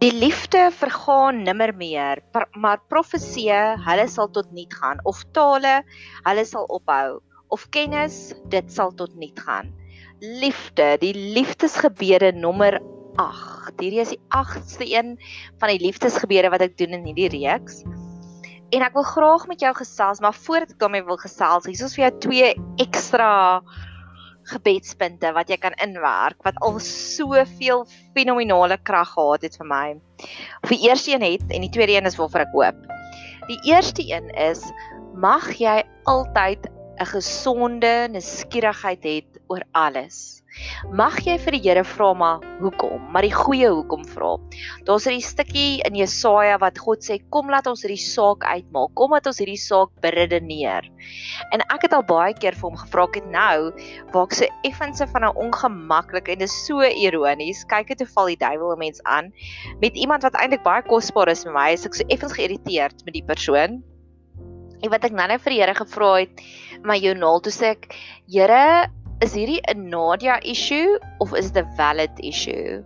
Die liefde vergaan nimmer meer, maar profesie, hulle sal tot niet gaan of tale, hulle sal ophou of kennis, dit sal tot niet gaan. Liefde, die liefdesgebede nommer 8. Hierdie is die 8ste een van die liefdesgebede wat ek doen in hierdie reeks. En ek wil graag met jou gesels, maar voordat ek daarmee wil gesels, hier is vir jou twee ekstra gebedspunte wat jy kan inwerk wat al soveel fenominale krag gehad het vir my. Die eerste een het en die tweede een is waarvoor ek hoop. Die eerste een is mag jy altyd 'n gesonde nuuskierigheid het oor alles. Mag jy vir die Here vra maar hoekom, maar die goeie hoekom vra. Daar's 'n stukkie in Jesaja wat God sê kom laat ons hierdie saak uitmaak. Kom laat ons hierdie saak beredeneer. En ek het al baie keer vir hom gevra ek het nou waar ek so effense van 'n ongemaklik en dit is so ironies. Kyk het toe val die duiwel 'n mens aan met iemand wat eintlik baie kosbaar is vir my. Ek so effens geïrriteerd met die persoon. En wat ek nou net vir die Here gevra het, my journal toe sê ek, Here, is hierdie 'n Nadia issue of is dit 'n valid issue?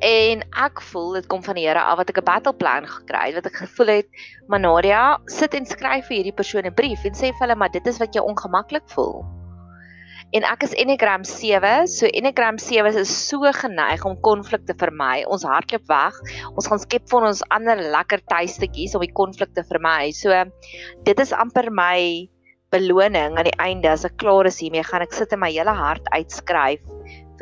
En ek voel dit kom van die Here af wat ek 'n battle plan gekry het wat ek gevoel het, maar Nadia, sit en skryf vir hierdie persoon 'n brief en sê vir hulle maar dit is wat jy ongemaklik voel en ek is Enneagram 7. So Enneagram 7 is so geneig om konflik te vermy. Ons hardloop weg. Ons gaan skep vir ons ander lekker tuistetjies om die konflik te vermy. So dit is amper my beloning aan die einde as ek klaar is hiermee, gaan ek sit in my hele hart uitskryf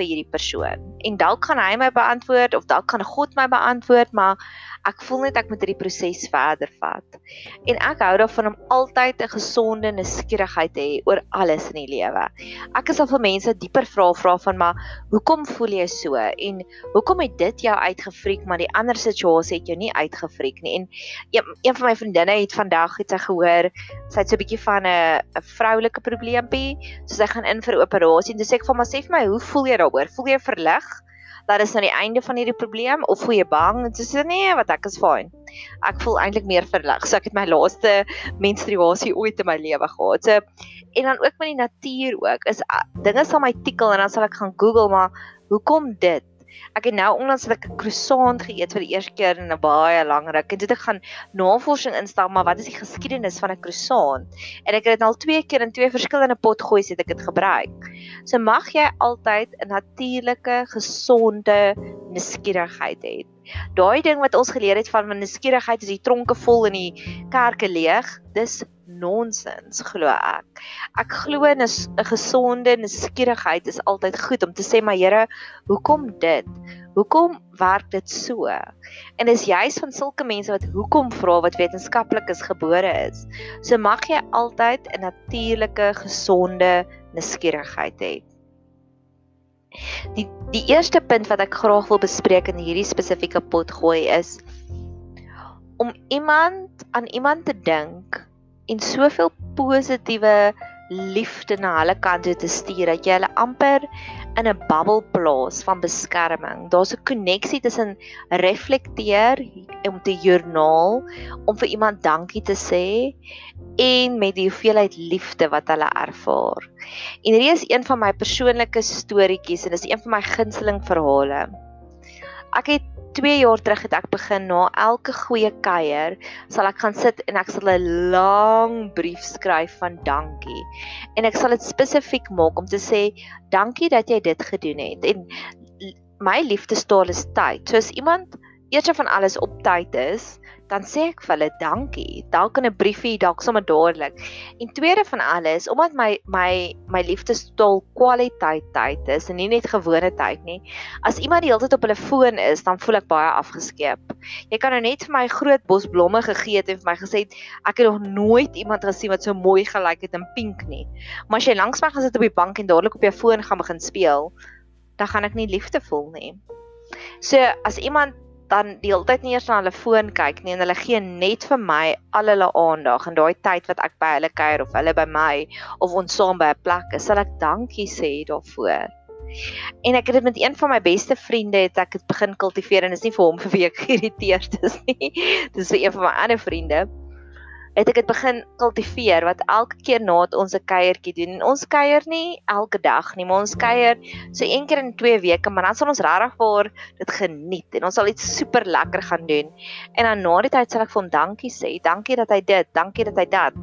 vir hierdie persoon. En dalk gaan hy my beantwoord of dalk kan God my beantwoord, maar ek voel net ek moet hierdie proses verder vat. En ek hou daarvan om altyd 'n gesonde nuuskierigheid te hê oor alles in die lewe. Ek is al vir mense dieper vrae vra van maar hoekom voel jy so en hoekom het dit jou uitgefriek maar die ander situasie het jou nie uitgefriek nie. En een, een van my vriendinne het vandag het sy gehoor sy het so 'n bietjie van 'n vroulike probleempie, so sy gaan in vir 'n operasie en dis ek vir my sê vir my hoe voel jy daaroor? Voel jy verlig? dat is nou die einde van hierdie probleem of voel jy bang? Sy sê nee, wat ek is fyn. Ek voel eintlik meer verlig. So ek het my laaste menstruasie ooit in my lewe gehad. So en dan ook met die natuur ook. Is dinge sal my tikkel en dan sal ek gaan Google maar hoekom dit? Ek het nou onlangs 'n croissant geëet vir die eerste keer in 'n baie lang ruk en dit ek gaan navorsing instel maar wat is die geskiedenis van 'n croissant? En ek het dit al twee keer in twee verskillende potgoeie het ek dit gebruik. So mag jy altyd 'n natuurlike, gesonde nuuskierigheid hê. Daai ding wat ons geleer het van nuuskierigheid is die tronke vol en die kerke leeg, dis nonsens glo ek. Ek glo 'n gesonde nuuskierigheid is altyd goed om te sê maar Here, hoekom dit? Hoekom werk dit so? En dis juis van sulke mense wat hoekom vra wat wetenskaplik is gebore is. So mag jy altyd 'n natuurlike, gesonde nuuskierigheid hê. Die die eerste punt wat ek graag wil bespreek in hierdie spesifieke pot gooi is om iemand aan iemand te dink en soveel positiewe liefde na hulle kant toe te stuur dat jy hulle amper in 'n bubbel plaas van beskerming. Daar's 'n koneksie tussen reflekteer om te joernaal om vir iemand dankie te sê en met die hoeveelheid liefde wat hulle ervaar. En hierdie is een van my persoonlike storieetjies en dis een van my gunsteling verhale. Ek het 2 jaar terug het ek begin na elke goeie kuier sal ek gaan sit en ek sal 'n lang brief skryf van dankie. En ek sal dit spesifiek maak om te sê dankie dat jy dit gedoen het. En my liefdestaal is tyd. So as iemand eers van alles op tyd is, dan sê ek vir hulle dankie. Dalk in 'n briefie, dalk sommer dadelik. En tweede van alles, omdat my my my liefdestol kwaliteit tyd is en nie net gewone tyd nie. As iemand die hele tyd op hulle foon is, dan voel ek baie afgeskeep. Jy kan nou net vir my groot bos blomme gegee het en vir my gesê ek het nog nooit iemand gesien wat so mooi gelyk het in pink nie. Maar as jy langs my gaan sit op die bank en dadelik op jou foon gaan begin speel, dan gaan ek nie liefde voel nie. So as iemand dan die hele tyd nie eers na hulle foon kyk nie en hulle gee net vir my al hulle aandag en daai tyd wat ek by hulle kuier of hulle by my of ons saam by 'n plek is, sal ek dankie sê daarvoor. En ek het dit met een van my beste vriende het ek dit begin kultiveer en is nie vir hom vir wie ek geïrriteerd is nie. Dis vir een van my ander vriende. Het ek dit begin kultiveer wat elke keer na ons 'n kuiertjie doen. En ons kuier nie elke dag nie, maar ons kuier so een keer in 2 weke, maar dan sal ons regtig vir dit geniet en ons sal iets super lekker gaan doen. En dan na die tyd sal ek vir hom dankie sê. Dankie dat hy dit, dankie dat hy dat.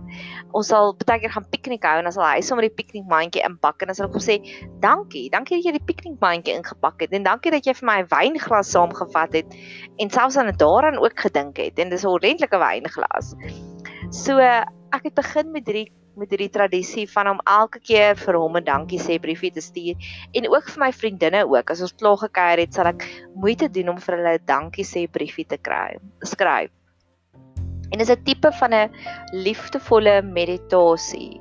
Ons sal baie keer gaan piknik hou en dan sal hy sommer die piknikmandjie inpak en dan sal ek hom sê, "Dankie, dankie dat jy die piknikmandjie ingepak het en dankie dat jy vir my wynglas saamgevat het en selfs aan daaraan ook gedink het en dis 'n ordentlike wynglas." So ek het begin met hierdie met hierdie tradisie van om elke keer vir hom 'n dankie sê briefie te stuur en ook vir my vriendinne ook. As ons klaar gekuier het, sal ek moeite doen om vir hulle 'n dankie sê briefie te kry. Skryf. En dis 'n tipe van 'n liefdevolle meditasie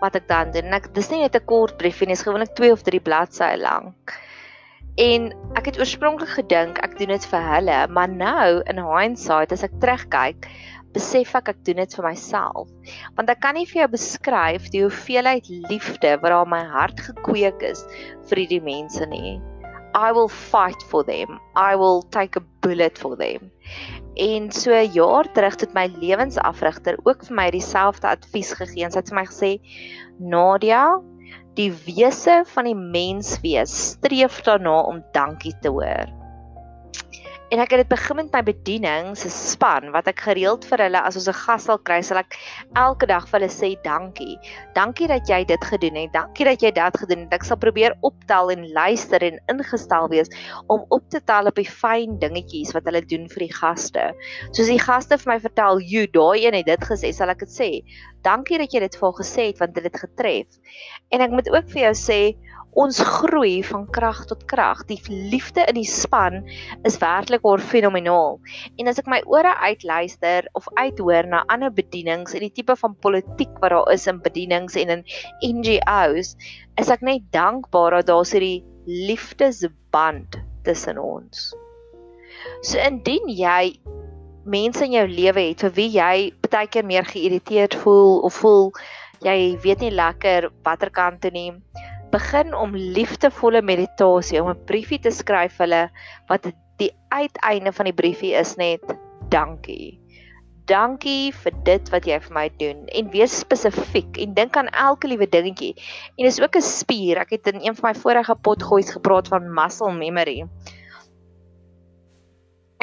wat ek dan doen. Ek dis nie net 'n kort briefie nie, dis gewoonlik 2 of 3 bladsye lank. En ek het oorspronklik gedink ek doen dit vir hulle, maar nou in hindsight as ek terugkyk, besef ek ek doen dit vir myself. Want ek kan nie vir jou beskryf die hoeveelheid liefde wat daar in my hart gekweek is vir hierdie mense nie. I will fight for them. I will take a bullet for them. En so 'n jaar terug het my lewensafrigter ook vir my dieselfde advies gegee. Sy het vir my gesê: "Nadia, die wese van die mens wees streef daarna om dankie te hoor." En ek het dit begin met my bediening se span wat ek gereeld vir hulle as ons 'n gas sal kry, sal ek elke dag vir hulle sê dankie. Dankie dat jy dit gedoen het. Dankie dat jy dit gedoen het. Ek sal probeer optel en luister en ingestel wees om op te tel op die fyn dingetjies wat hulle doen vir die gaste. Soos die gaste vir my vertel, "Jo, daai een het dit gesê," sal ek dit sê. Dankie dat jy dit vir hom gesê het want dit het getref. En ek moet ook vir jou sê, ons groei van krag tot krag. Die liefde in die span is werklik oor fenomenaal. En as ek my ore uitluister of uithoor na ander bedienings en die tipe van politiek wat daar is in bedienings en in NGOs, is ek net dankbaar dat daar so 'n liefdesband tussen ons. So indien jy mense in jou lewe het vir wie jy baie keer meer geïrriteerd voel of voel jy weet nie lekker watter kant toe nie begin om liefdevolle meditasie om 'n briefie te skryf hulle wat die uiteinde van die briefie is net dankie. Dankie vir dit wat jy vir my doen en wees spesifiek en dink aan elke liewe dingetjie. En dis ook 'n spier. Ek het in een van my vorige potgoeis gepraat van muscle memory.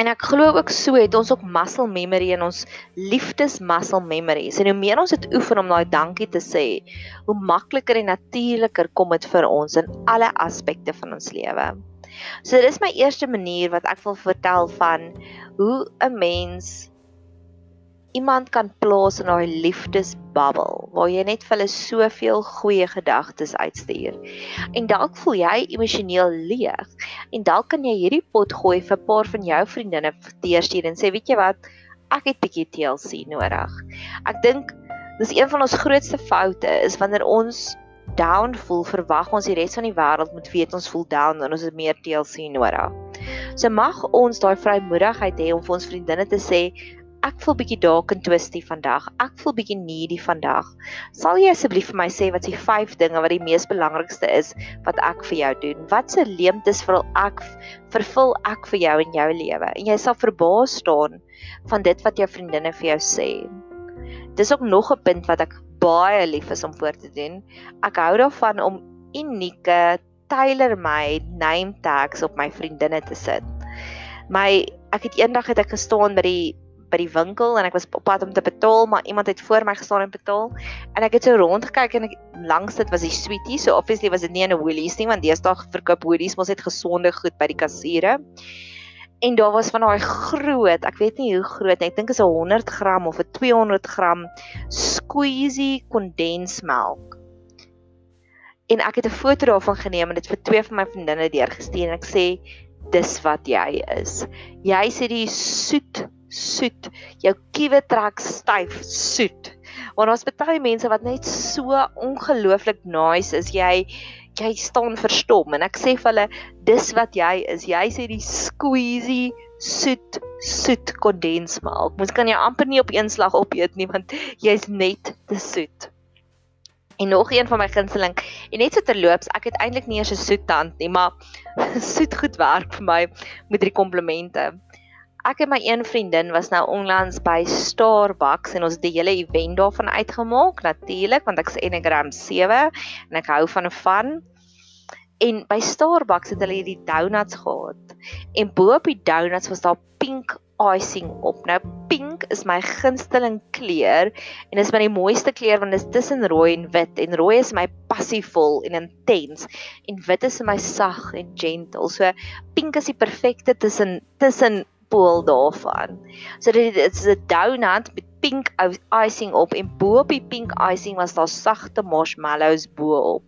En ek glo ook so het ons ook muscle memory in ons liefdes muscle memories. En hoe meer ons dit oefen om daai dankie te sê, hoe makliker en natuurliker kom dit vir ons in alle aspekte van ons lewe. So dis my eerste manier wat ek wil vertel van hoe 'n mens iemand kan plaas in daai liefdesbubbel waar jy net vir hulle soveel goeie gedagtes uitstuur. En dalk voel jy emosioneel leeg en dalk kan jy hierdie pot gooi vir 'n paar van jou vriendinne teerstuur en sê weet jy wat, ek het bietjie TLC nodig. Ek dink dis een van ons grootste foute is wanneer ons down voel, verwag ons die res van die wêreld moet weet ons voel down en ons het meer TLC nodig. So mag ons daai vrymoedigheid hê om vir ons vriendinne te sê ek voel bietjie dalk in twisty vandag. Ek voel bietjie needy vandag. Sal jy asseblief vir my sê wat die 5 dinge wat die mees belangrikste is wat ek vir jou doen? Wat se leemtes vervul ek vervul ek vir jou in jou lewe? En jy sal verbaas staan van dit wat jou vriendinne vir jou sê. Dis ook nog 'n punt wat ek baie lief is om voor te doen. Ek hou daarvan om unieke tailor-made name tags op my vriendinne te sit. My ek het eendag het ek gestaan by die by die winkel en ek was op pad om te betaal, maar iemand het voor my gestaan en betaal. En ek het so rond gekyk en ek langs dit was die sweetie, so obviously was dit nie 'n Woolies nie, want deesdae verkoop Woolies mos net gesonde goed by die kassiere. En daar was van daai groot, ek weet nie hoe groot nie, ek dink is 'n 100 gram of 'n 200 gram squeezy kondensmelk. En ek het 'n foto daarvan geneem en dit vir twee van my vriendinne deurgestuur en ek sê dis wat jy is. Jy sê die soet soet. Jou kiewe trek styf soet. Want daar's baie mense wat net so ongelooflik nice is. Jy jy staan verstom en ek sê vir hulle dis wat jy is. Jy sê die squeezy soet soet kondensmelk. Mens kan jou amper nie op een slag opeet nie want jy's net te soet. En nog een van my gunsteling en net so terloops, ek het eintlik nie eers 'n soet tand nie, maar soet goed werk vir my met drie komplimente Ek en my een vriendin was nou onlangs by Starbucks en ons het die hele event daarvan uitgemaak natuurlik want ek's Enneagram 7 en ek hou van 'n van. En by Starbucks het hulle hierdie donuts gehad. En bo op die donuts was daar pink icing op. Nou pink is my gunsteling kleur en is my die mooiste kleur want dit is tussen rooi en wit en rooi is my passievol en intens en wit is my sag en gentle. So pink is die perfekte tussen tussen pool daarvan. So dit is 'n donut met pink icing op en bo op die pink icing was daar sagte marshmallows bo op.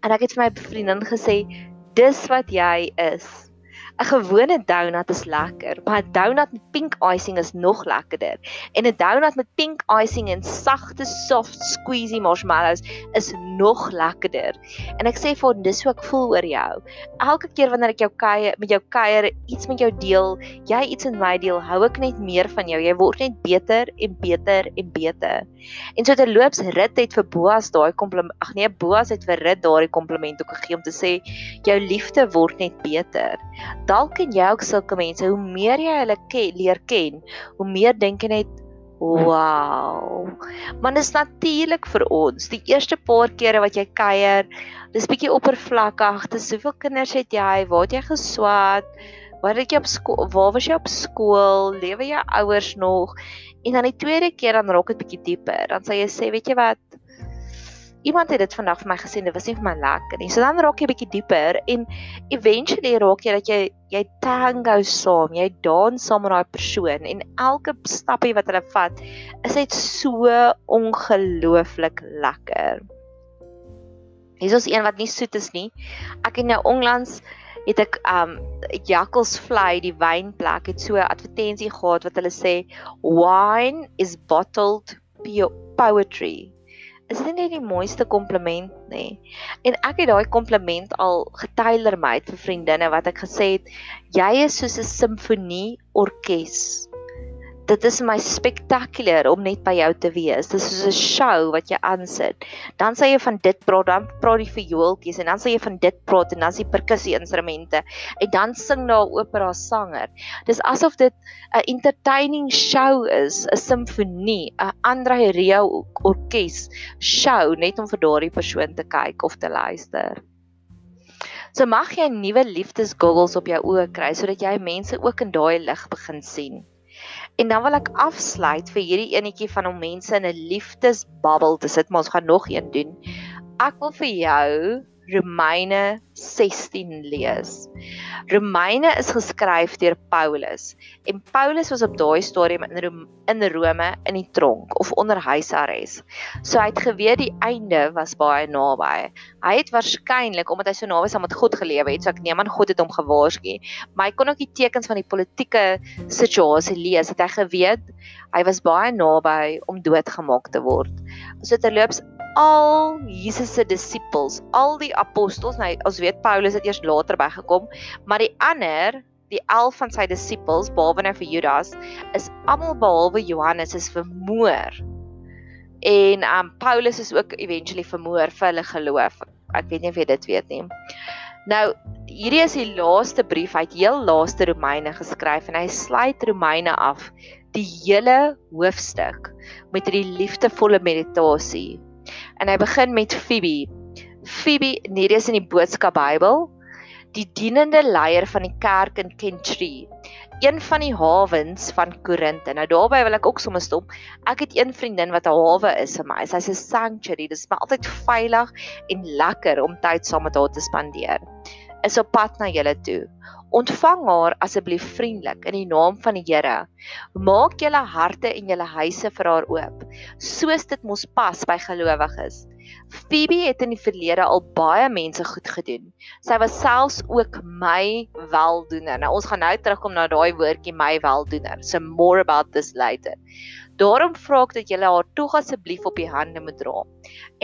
En ek het vir my vriendin gesê, "Dis wat jy is." 'n gewone donut is lekker, maar 'n donut met pink icing is nog lekkerder. En 'n donut met pink icing en sagte soft squeezy marshmallows is nog lekkerder. En ek sê vir hom dis hoe ek voel oor jou. Elke keer wanneer ek jou kuier met jou kuier iets met jou deel, jy iets in my deel, hou ek net meer van jou. Jy word net beter en beter en beter. En so terloops rit het vir Boas daai kompliment. Ag nee, Boas het vir Rit daai kompliment ook gegee om te sê jou liefde word net beter dalk ken jy ook sulke mense. Hoe meer jy hulle ken, leer ken, hoe meer dink jy net wow. Maar dit is natuurlik vir ons. Die eerste paar kere wat jy kuier, dis bietjie oppervlakkig. Dis soveel kinders het jy, waar het jy geswat? Waar het jy op skool? Waar was jy op skool? Lewe jou ouers nog? En dan die tweede keer dan raak dit bietjie dieper. Dan sê jy sê, weet jy wat? Iemand het dit vandag vir my gesê dit was nie vir my lekker nie. So dan raak jy bietjie dieper en eventually raak jy dat jy jy tango saam, jy dans saam met daai persoon en elke stappie wat hulle vat is net so ongelooflik lekker. Hier is een wat nie soet is nie. Ek het nou onlangs het ek um Jakkals Vlei die wynplek het so 'n advertensie gehad wat hulle sê wine is bottled poetry is dit nie die mooiste kompliment nie. En ek het daai kompliment al getailer my vir vriendinne wat ek gesê het jy is soos 'n simfonie orkes dit is my spektakulêr om net by jou te wees. Dis soos 'n show wat jy aansit. Dan sê jy van dit praat, dan praat die viooltjies en dan sê jy van dit praat en dan is die perkussie instrumente en dan sing daar opera sanger. Dis asof dit 'n entertaining show is, 'n simfonie, 'n Andre Rieu orkes show net om vir daardie persoon te kyk of te luister. So mag jy nuwe liefdesgoggles op jou oë kry sodat jy mense ook in daai lig begin sien. En dan wil ek afsluit vir hierdie enetjie van om mense in 'n liefdesbabbel te sit, maar ons gaan nog een doen. Ek wil vir jou Romeine 16 lees. Romeine is geskryf deur Paulus en Paulus was op daai stadium in Rome, in Rome in die tronk of onder huisarrest. So hy het geweet die einde was baie naby. Hy het waarskynlik omdat hy so naby saam met God gelewe het, so ek neem aan God het hom gewaarsku, maar hy kon ook die tekens van die politieke situasie lees. Het hy geweet hy was baie naby om doodgemaak te word. So terloops al Jesus se disippels, al die apostels, nou ons weet Paulus het eers later bygekom, maar die ander, die 11 van sy disippels, behalwe nou vir Judas, is almal behalwe Johannes is vermoor. En um Paulus is ook eventually vermoor vir hulle geloof. Ek weet nie of jy dit weet nie. Nou, hierdie is die laaste brief, hy het heel laaste Romeine geskryf en hy sluit Romeine af die hele hoofstuk met hierdie liefdevolle meditasie En hy begin met Phoebe. Phoebe, nee, dis in die boodskap Bybel, die dienende leier van die kerk in Kentree. Een van die hawens van Korinthe. Nou daarby wil ek ook sommer stop. Ek het een vriendin wat 'n hawe is vir my. Sy's 'n sanctuary. Dit is maar altyd veilig en lekker om tyd saam met haar te spandeer. Is op pad na julle toe. Ontvang haar asseblief vriendelik in die naam van die Here. Maak julle harte en julle huise vir haar oop, soos dit mos pas by gelowiges. Phoebe het in die verlede al baie mense goed gedoen. Sy was selfs ook my weldoener. Nou ons gaan nou terugkom na daai woordjie my weldoener. So more about this later. Daarom vra ek dat julle haar tog asseblief op die hande moet dra.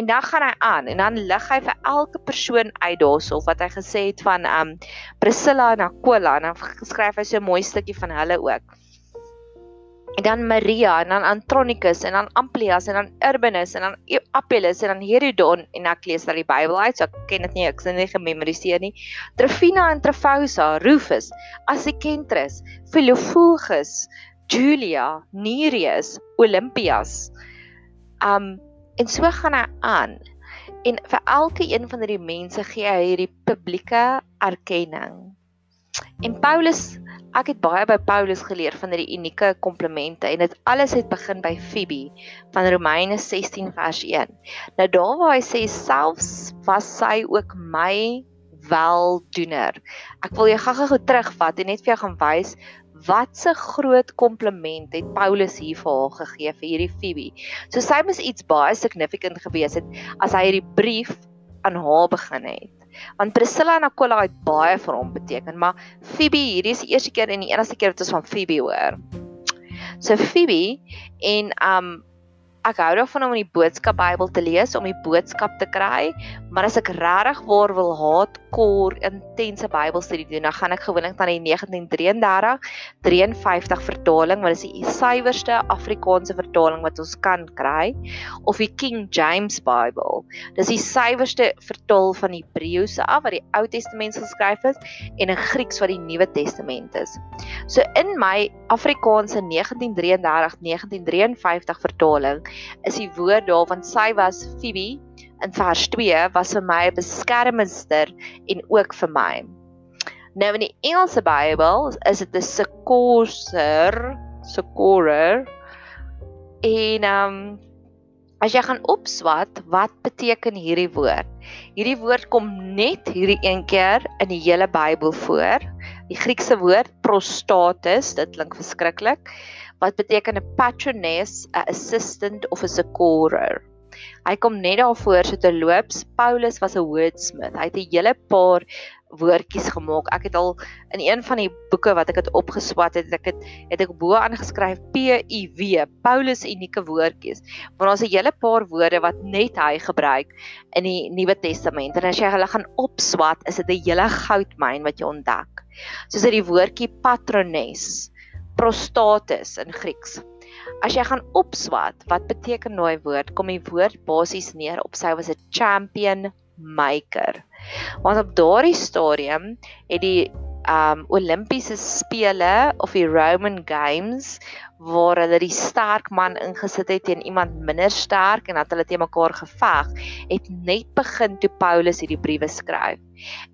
En dan gaan hy aan en dan lig hy vir elke persoon uit daarsof wat hy gesê het van um Priscilla en Aquila en dan skryf hy so 'n mooi stukkie van hulle ook. en dan Maria en dan Antronicus en dan Amplias en dan Urbanus en dan Apelles en dan Herodon en ek lees uit die Bybel uit so ek ken dit nie ek sien nie gememoriseer nie Trifina en Trifosa Rufus Asikentrus Philophagus Julia Nereus Olympias um en so gaan hy aan en vir elke een van hierdie mense gee hy hierdie publieke erkenning en Paulus Ek het baie by Paulus geleer van hierdie unieke komplimente en dit alles het begin by Fibi van Romeine 16 vers 1. Nou daar waar hy sê selfs was sy ook my weldoener. Ek wil jou gou-gou terugvat en net vir jou gaan wys wat 'n groot kompliment het Paulus hier vir haar gegee vir hierdie Fibi. So sy moes iets baie significant gewees het as hy hierdie brief aan haar begin het want Priscilla en Aquila het baie vir hom beteken, maar Phoebe, hierdie is die eerste keer en die enigste keer wat ons van Phoebe hoor. So Phoebe en um ek hou daarvan om in die boodskap Bybel te lees om die boodskap te kry, maar as ek regtig waar wil haat kor intense Bybelstudie doen, dan gaan ek gewoonlik na die 1933 53 vertaling, wat is die suiwerste Afrikaanse vertaling wat ons kan kry, of die King James Bible. Dis die suiwerste vertaal van die Hebreëse af wat die Ou Testament geskryf is en in Grieks wat die Nuwe Testament is. So in my Afrikaanse 1933 1953 vertaling is die woord daarvan sy was Phoebe in vers 2 was vir my 'n beskermster en ook vir my. Nou in die Engelse Bybel is dit 'n successor, succorer. En ehm um, as jy gaan opswat, wat beteken hierdie woord? Hierdie woord kom net hierdie een keer in die hele Bybel voor. Die Griekse woord prostatus, dit klink verskriklik wat beteken 'n patroness, 'n assistant of 'n succorer. Hy kom net daarvoor so te loops. Paulus was 'n wordsmith. Hy het 'n hele paar woordjies gemaak. Ek het al in een van die boeke wat ek het opgeswat het, ek het het ek bo aangeskryf P U W, Paulus unieke woordjies. Maar daar's 'n hele paar woorde wat net hy gebruik in die Nuwe Testament. En as jy hulle gaan opswat, is dit 'n hele goudmyn wat jy ontdek. Soos dit die woordjie patroness prostatus in Grieks. As jy gaan opswat, wat beteken daai woord? Kom die woord basies neer op sy was 'n champion maker. Want op daardie stadium het die um Olimpiese spele of die Roman Games waar hulle die sterk man ingesit het teen iemand minder sterk en dat hulle te mekaar geveg het net begin toe Paulus hierdie briewe skryf.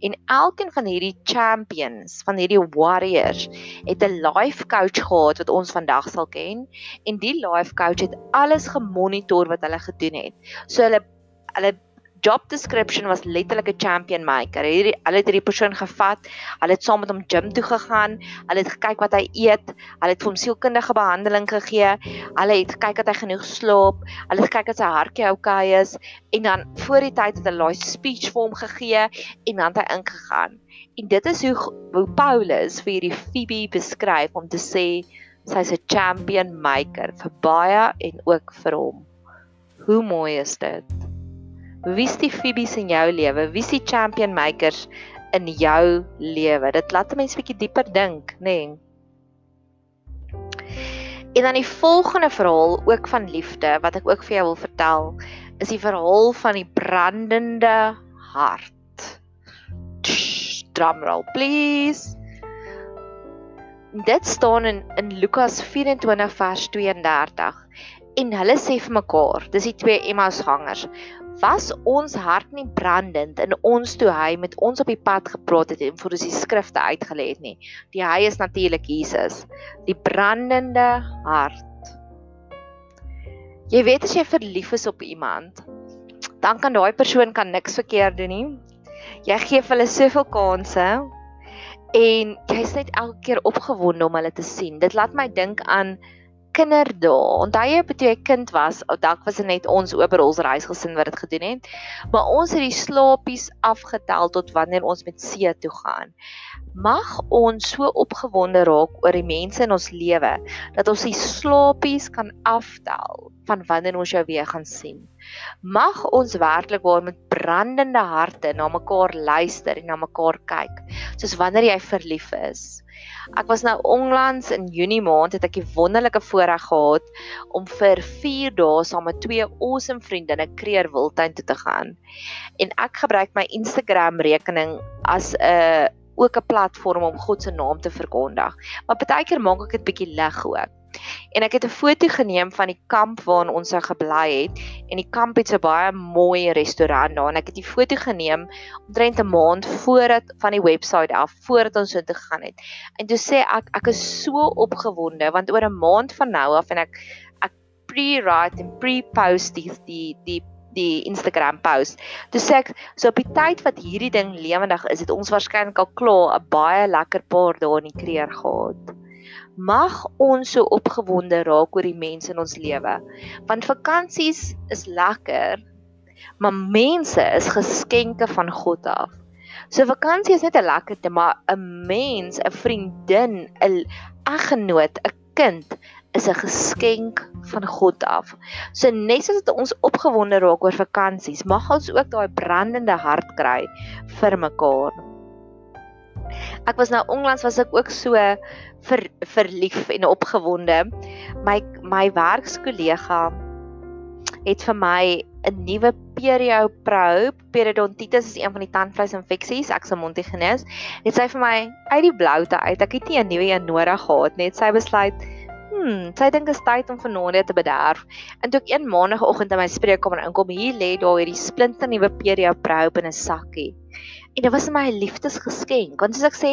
En elkeen van hierdie champions, van hierdie warriors, het 'n life coach gehad wat ons vandag sal ken en die life coach het alles gemonitor wat hulle gedoen het. So hulle hulle job description was letterlik 'n champion maker. Hierdie hulle het hierdie persoon gevat, hulle het saam met hom gym toe gegaan, hulle het gekyk wat hy eet, hulle het vir hom sielkundige behandeling gegee, hulle het gekyk dat hy genoeg slaap, hulle het gekyk dat sy hartjie oukei is en dan voor die tyd het hulle 'n speech vir hom gegee en dan het hy ingegaan. En dit is hoe, hoe Paulus vir hierdie Phoebe beskryf om te sê sy's 'n champion maker vir baie en ook vir hom. Hoe mooi is dit? Wie's die Phoebes in jou lewe? Wie's die champion makers in jou lewe? Dit laat 'n mens bietjie dieper dink, nê? Nee. En dan die volgende verhaal ook van liefde wat ek ook vir jou wil vertel, is die verhaal van die brandende hart. Drum roll please. Dit staan in in Lukas 24 vers 32 en hulle sê vir mekaar, dis die twee Emmausgangers, was ons hart nie brandend in ons toe hy met ons op die pad gepraat het en vir ons die skrifte uitgelê het nie. Die hy is natuurlik Jesus, die brandende hart. Jy weet as jy verlief is op iemand, dan kan daai persoon kan niks verkeerd doen nie. Jy gee hulle soveel kansse en jy's net elke keer opgewonde om hulle te sien. Dit laat my dink aan kinderdae. Onthou jy toe jy kind was, dalk was dit net ons oorals reisgesin wat dit gedoen het. Maar ons het die slaapies afgetel tot wanneer ons met see toe gaan. Mag ons so opgewonde raak oor die mense in ons lewe dat ons die slaapies kan aftel van wanneer ons jou weer gaan sien. Mag ons werklik waar met brandende harte na mekaar luister en na mekaar kyk, soos wanneer jy verlief is. Ek was nou onlangs in Junie maand het ek die wonderlike voorreg gehad om vir 4 dae saam met twee awesome vriendinne Kreer Wildtuin toe te gaan. En ek gebruik my Instagram rekening as 'n ook 'n platform om God se naam te verkondig. Maar partykeer maak ek dit bietjie lig ook. En ek het 'n foto geneem van die kamp waarin ons sou gebly het en die kamp het so baie mooi restaurant daar en ek het die foto geneem omtrent 'n maand voordat van die webwerf af voordat ons so toe gegaan het. En toe sê ek ek is so opgewonde want oor 'n maand van nou af en ek ek pre-write en pre-post die die die die Instagram post. Toe sê ek so op die tyd wat hierdie ding lewendig is, het ons waarskynlik al klaar 'n baie lekker paar dae in die kreer gehad. Mag ons so opgewonde raak oor die mense in ons lewe. Want vakansies is lekker, maar mense is geskenke van God af. So vakansie is net 'n lekker ding, maar 'n mens, 'n vriendin, 'n eggenoot, 'n kind is 'n geskenk van God af. So net soos ons opgewonde raak oor vakansies, mag ons ook daai brandende hart kry vir mekaar. Ek was nou onlangs was ek ook so ver, verlief en opgewonde. My my werkskollega het vir my 'n nuwe Perio Pro, periodontitis is een van die tandvleisinfeksies, ek se mondhygiënis. Het sy vir my uit die bloute uit, ek het nie 'n nuwe een nodig gehad nie. Sy besluit Hmm, sy dink is tyd om Nadia te bederf. En toe ek een maandagooggend in my spreekkamer inkom, hier lê daar hierdie splinte nuwe Perio Pro in 'n sakkie. En dit was my liefdesgeskenk. Want soos ek sê,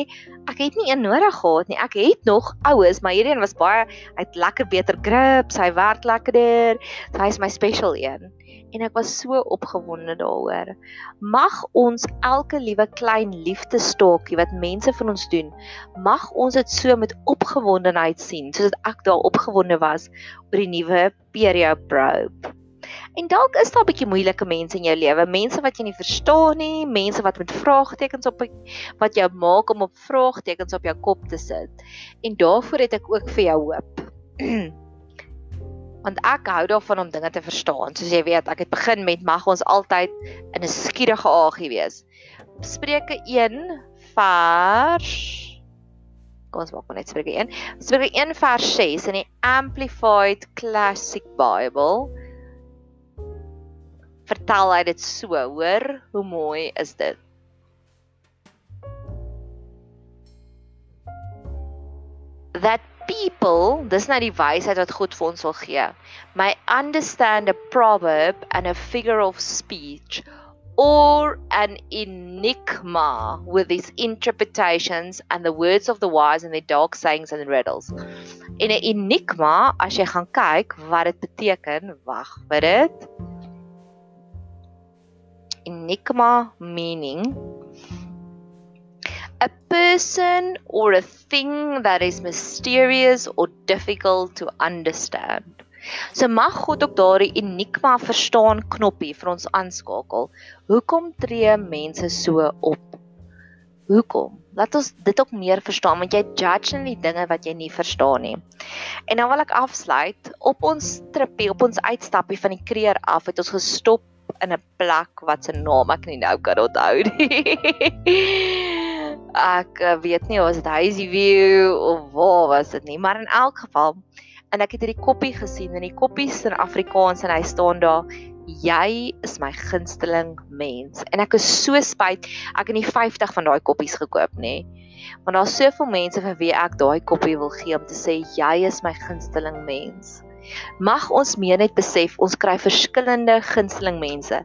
ek het nie een nodig gehad nie. Ek het nog oues, maar hierdie een was baie uit lekker beter grip, sy werk lekkerder. Sy is my special een en ek was so opgewonde daaroor. Mag ons elke liewe klein liefdestokkie wat mense vir ons doen, mag ons dit so met opgewondenheid sien, soos ek daar opgewonde was oor die nuwe Perio Probe. En dalk is daar 'n bietjie moeilike mense in jou lewe, mense wat jy nie verstaan nie, mense wat met vraagtekens op wat jou maak om op vraagtekens op jou kop te sit. En daarvoor het ek ook vir jou hoop. want ek hou daarvan om dinge te verstaan. Soos jy weet, ek het begin met mag ons altyd in 'n skierige aagie wees. Spreuke 1 vers Kom ons maak net Spreuke 1. Spreuke 1 vers 6 in die Amplified Classic Bible. Vertel hy dit so, hoor? Hoe mooi is dit? That people, dis nou die wysheid wat God vir ons wil gee. May understand a proverb and a figure of speech or an enigma with its interpretations and the words of the wise and their dark sayings and riddles. In 'n enigma, as jy gaan kyk wat dit beteken, wag vir dit. Enigma meaning a person or a thing that is mysterious or difficult to understand. So mag God ook daardie enigma verstaan knoppie vir ons aanskakel. Hoekom tree mense so op? Hoekom? Laat ons dit ook meer verstaan want jy judge in die dinge wat jy nie verstaan nie. En nou wil ek afsluit op ons tripie, op ons uitstappie van die kreer af het ons gestop in 'n plek wat se naam ek nie nou kan onthou nie. ek uh, weet nie of dit Hazy View of waar was dit nie, maar in elk geval en ek het hierdie koppie gesien en die koppie is in Afrikaans en hy staan daar jy is my gunsteling mens. En ek is so spyt ek het nie 50 van daai koppies gekoop nê want daar's soveel mense vir wie ek daai koppie wil gee om te sê jy is my gunsteling mens Mag ons meer net besef ons kry verskillende gunsteling mense.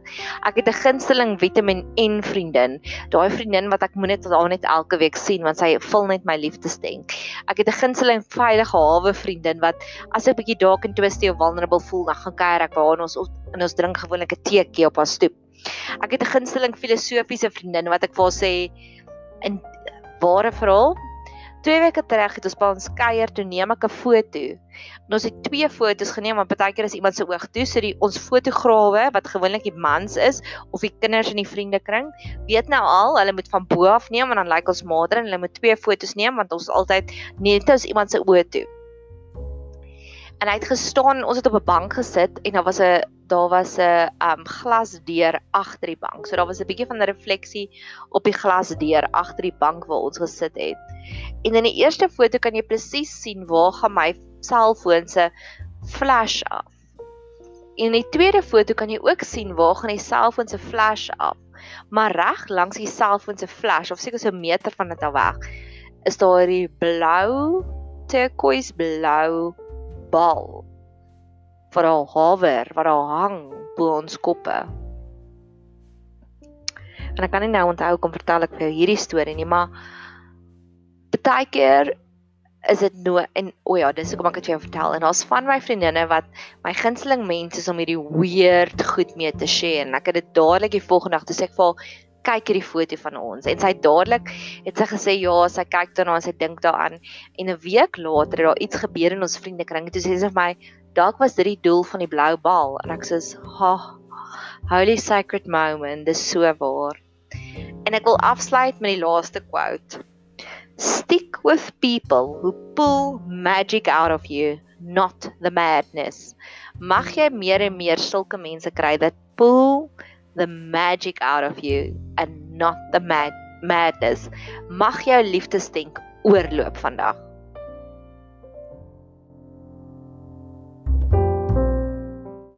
Ek het 'n gunsteling Vitamiin N vriendin. Daai vriendin wat ek moet net haar net elke week sien want sy vul net my liefdesdenk. Ek het 'n gunsteling veilige hawe vriendin wat as ek bietjie dalk in twisty of vulnerable voel, dan gaan kuier ek by haar en ons en ons drink gewoonlik 'n teetjie op haar stoep. Ek het 'n gunsteling filosofiese vriendin wat ek vir haar sê in ware verhaal Twee weke terug het ons by ons kuier toe neem ek 'n foto. En ons het twee fotos geneem want baie keer is iemand se oog toe, so die ons fotograwe wat gewoonlik die mans is of die kinders in die vriendekring, weet nou al, hulle moet van bo af neem en dan lyk like ons mader en hulle moet twee fotos neem want ons altyd net as iemand se oog toe. En hy het gestaan, ons het op 'n bank gesit en daar was 'n daar was 'n um glasdeur agter die bank. So daar was 'n bietjie van 'n refleksie op die glasdeur agter die bank waar ons gesit het. En in die eerste foto kan jy presies sien waar gaan my selfoon se flash af. En in die tweede foto kan jy ook sien waar gaan die selfoon se flash af. Maar reg langs die selfoon se flash of seker so 'n meter van dit af weg is daar die blou turquoise blou bal vir al hawer wat daar hang bo ons koppe. En ek kan nie nou onthou kom vertel ek vir jou hierdie storie nie, maar baie keer is dit no en o oh ja, dis hoekom ek dit vir jou vertel. En daar's van my vriendinne wat my gunsteling mense is om hierdie weird goed mee te share. En ek het dit dadelik die volgende dag toe sê ek vir kyk hierdie foto van ons. En sy dadelik het sy gesê ja sy kyk daarna en sy dink daaraan. En 'n week later het daar iets gebeur in ons vriendekring. En toe sê sy vir my dalk was dit die doel van die blou bal. En ek sê ha holy sacred moment dis so waar. En ek wil afsluit met die laaste quote. Stick with people who pull magic out of you not the madness. Mag jy meer en meer sulke mense kry dat pull the magic out of you and not the mad madness. Mag jou liefdesdenk oorloop vandag